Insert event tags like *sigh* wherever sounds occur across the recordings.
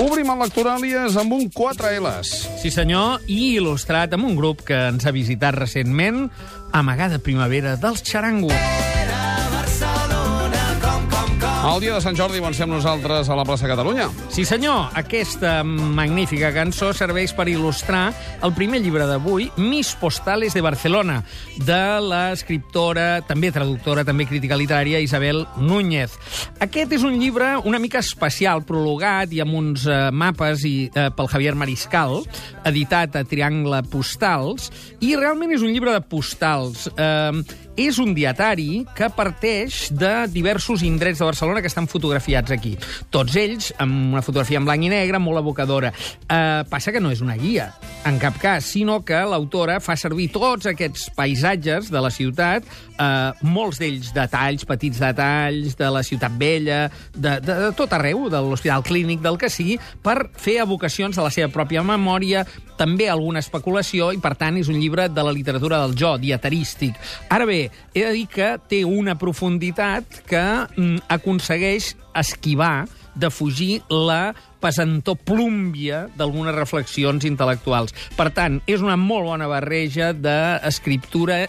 Obrim el Lectoràlies amb un 4 L's. Sí, senyor, i il·lustrat amb un grup que ens ha visitat recentment, Amagada Primavera dels Xarango. El dia de Sant Jordi avancem nosaltres a la plaça Catalunya. Sí, senyor, aquesta magnífica cançó serveix per il·lustrar el primer llibre d'avui, Mis Postales de Barcelona, de l'escriptora, també traductora, també crítica literària, Isabel Núñez. Aquest és un llibre una mica especial, prologat i amb uns eh, mapes i, eh, pel Javier Mariscal, editat a Triangle Postals, i realment és un llibre de postals. Eh, és un dietari que parteix de diversos indrets de Barcelona que estan fotografiats aquí. Tots ells amb una fotografia en blanc i negre molt evocadora. Uh, passa que no és una guia, en cap cas, sinó que l'autora fa servir tots aquests paisatges de la ciutat, uh, molts d'ells detalls, petits detalls, de la ciutat vella, de, de, de tot arreu, de l'hospital clínic, del que sigui, per fer evocacions de la seva pròpia memòria, també alguna especulació, i per tant és un llibre de la literatura del jo, dietarístic. Ara bé, he de dir que té una profunditat que mm, aconsegueix esquivar de fugir la pesantor plúmbia d'algunes reflexions intel·lectuals. Per tant, és una molt bona barreja d'escriptura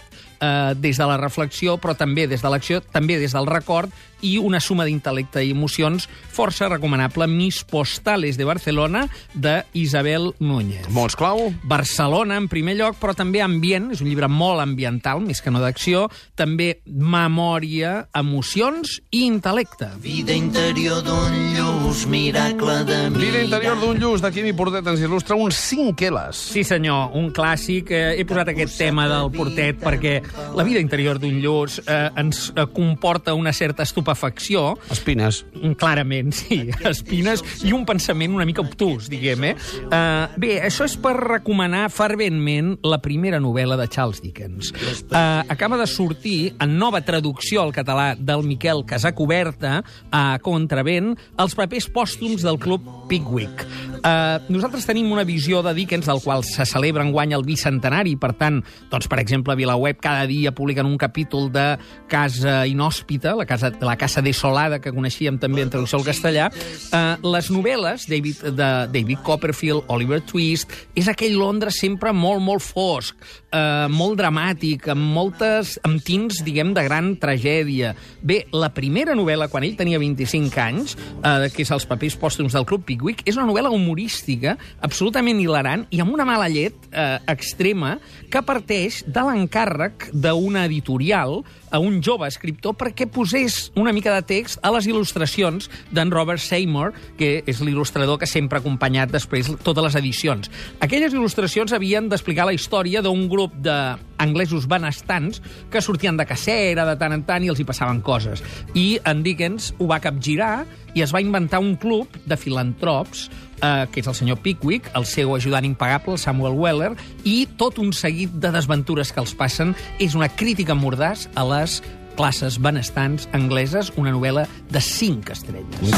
eh, des de la reflexió, però també des de l'acció, també des del record, i una suma d'intel·lecte i emocions força recomanable, Mis Postales de Barcelona, de Isabel Núñez. Mots clau. Barcelona, en primer lloc, però també ambient, és un llibre molt ambiental, més que no d'acció, també memòria, emocions i intel·lecte. Vida interior d'un lluç, miracle de Vida interior d'un lluç, d'aquí mi portet ens il·lustra uns 5 L's. Sí, senyor, un clàssic. Eh, he posat aquest tema del portet perquè la vida interior d'un lluç eh, ens eh, comporta una certa estupefacció, Espines. Mm, Clarament, sí. *laughs* Espines i un pensament una mica obtús, diguem, eh? Uh, bé, això és per recomanar ferventment la primera novel·la de Charles Dickens. Uh, acaba de sortir en nova traducció al català del Miquel Casacoberta a Contravent els papers pòstums del club Pickwick. Uh, nosaltres tenim una visió de Dickens del qual se celebra enguany el bicentenari, per tant, doncs, per exemple, a VilaWeb cada dia publiquen un capítol de Casa Inhòspita, la casa, la casa desolada que coneixíem també en traducció al castellà. Uh, les novel·les David, de David Copperfield, Oliver Twist, és aquell Londres sempre molt, molt fosc, uh, molt dramàtic, amb moltes amb tints, diguem, de gran tragèdia. Bé, la primera novel·la, quan ell tenia 25 anys, uh, que és Els papers pòstums del Club Pickwick, és una novel·la humorística, absolutament hilarant i amb una mala llet eh, extrema que parteix de l'encàrrec d'una editorial a un jove escriptor perquè posés una mica de text a les il·lustracions d'en Robert Seymour, que és l'il·lustrador que sempre ha acompanyat després totes les edicions. Aquelles il·lustracions havien d'explicar la història d'un grup d'anglesos benestants que sortien de cacera de tant en tant i els hi passaven coses. I en Dickens ho va capgirar i es va inventar un club de filantrops eh, que és el senyor Pickwick, el seu ajudant impagable, el Samuel Weller, i tot un seguit de desventures que els passen. És una crítica mordàs a les classes benestants angleses, una novel·la de cinc estrelles.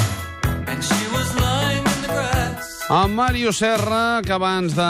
And she was lying En Mario Serra, que abans de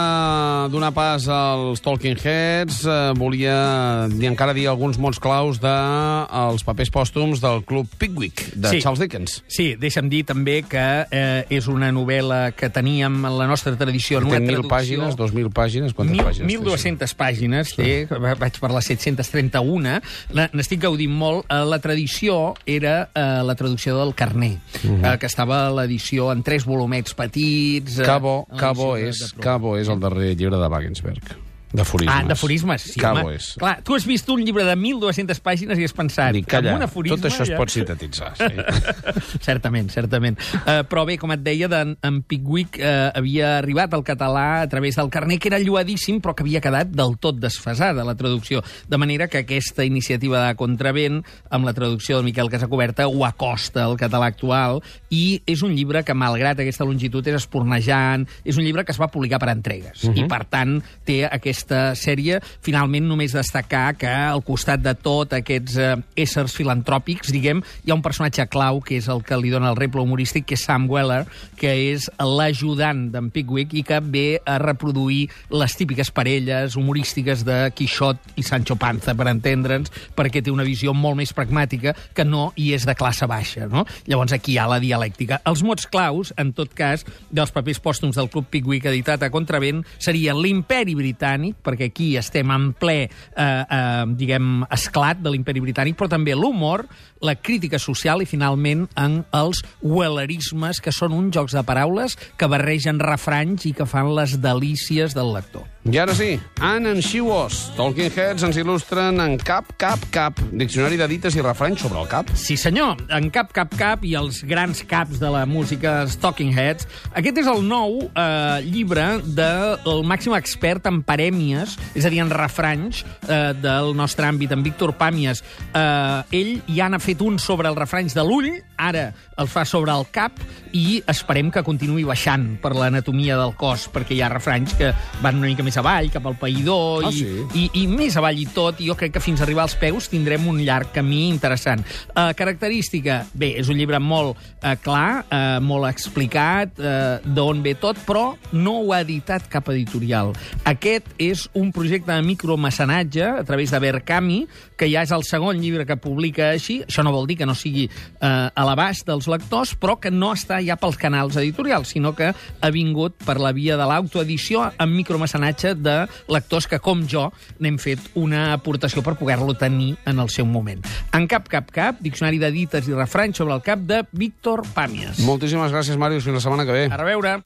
donar pas als Talking Heads, eh, volia dir, encara dir alguns mots claus dels de, els papers pòstums del Club Pickwick, de Sí. Charles Dickens. Sí, deixa'm dir també que eh, és una novel·la que teníem en la nostra tradició. Té una 1.000 traducció... pàgines, 2.000 pàgines, quantes Mil, pàgines? té, 1.200 pàgines té, va- vaig per les 731. La- N'estic gaudint molt. Eh, La tradició era eh, la traducció del Carner, Mhm. eh, que estava l'edició en tres volumets petits. Cabo, Cabo, és. Cabo és el darrer llibre de Wagensberg, d'aforismes. Ah, d'aforismes, sí, Cabo home. és. Clar, tu has vist un llibre de 1.200 pàgines i has pensat... Dic, calla, amb un aforisme tot això es ja- pot sintetitzar. Sí. *laughs* certament, certament. Uh, però bé, com et deia, de, en Pickwick uh, havia arribat al català a través del carner, que era lluadíssim, però que havia quedat del tot desfasada, la traducció. De manera que aquesta iniciativa de Contravent, amb la traducció de Miquel Casacoberta, ho acosta al català actual, i és un llibre que, malgrat aquesta longitud, és espornejant, és un llibre que es va publicar per entregues, Mhm. i, per tant, té aquest aquesta sèrie, finalment només destacar que al costat de tot aquests eh, éssers filantròpics, diguem, hi ha un personatge clau, que és el que li dona el reple humorístic, que és Sam Weller, que és l'ajudant d'en Pickwick i que ve a reproduir les típiques parelles humorístiques de Quixot i Sancho Panza, per entendre'ns, perquè té una visió molt més pragmàtica que no i és de classe baixa. No? Llavors aquí hi ha la dialèctica. Els mots claus, en tot cas, dels papers pòstums del Club Pickwick editat a Contravent seria l'imperi britànic, perquè aquí estem en ple, eh, eh, diguem, esclat de l'imperi britànic, però també l'humor, la crítica social i, finalment, en els wellerismes, que són uns jocs de paraules que barregen refranys i que fan les delícies del lector. I ara sí, Anne and She Was. Talking Heads ens il·lustren en cap, cap, cap. Diccionari de dites i refranys sobre el cap. Sí, senyor. En Cap, Cap, Cap i els grans caps de la música Talking Heads. Aquest és el nou eh, llibre del màxim expert en parèmies, és a dir, en refranys eh, del nostre àmbit, en Víctor Pàmies. Eh, ell ja n'ha fet un sobre els refranys de l'ull, ara el fa sobre el cap, i esperem que continuï baixant per l'anatomia del cos, perquè hi ha refranys que van una mica més avall, cap al païdor, Ah, i, sí? i, i més avall i tot, i jo crec que fins a arribar als peus tindrem un llarg camí interessant. Uh, característica, bé, és un llibre molt uh, clar, uh, molt explicat, uh, d'on ve tot, però no ho ha editat cap editorial. Aquest és un projecte de micromecenatge a través de Berkami, que ja és el segon llibre que publica així. Això no vol dir que no sigui uh, a l'abast dels lectors, però que no està ja pels canals editorials, sinó que ha vingut per la via de l'autoedició amb micromecenatge de lectors que, com jo, n'hem fet una aportació per poder-lo tenir en el seu moment. En cap, cap, cap, diccionari de dites i refranys sobre el cap de Víctor Pàmies. Moltíssimes gràcies, Màrius. Fins la setmana que ve. A reveure.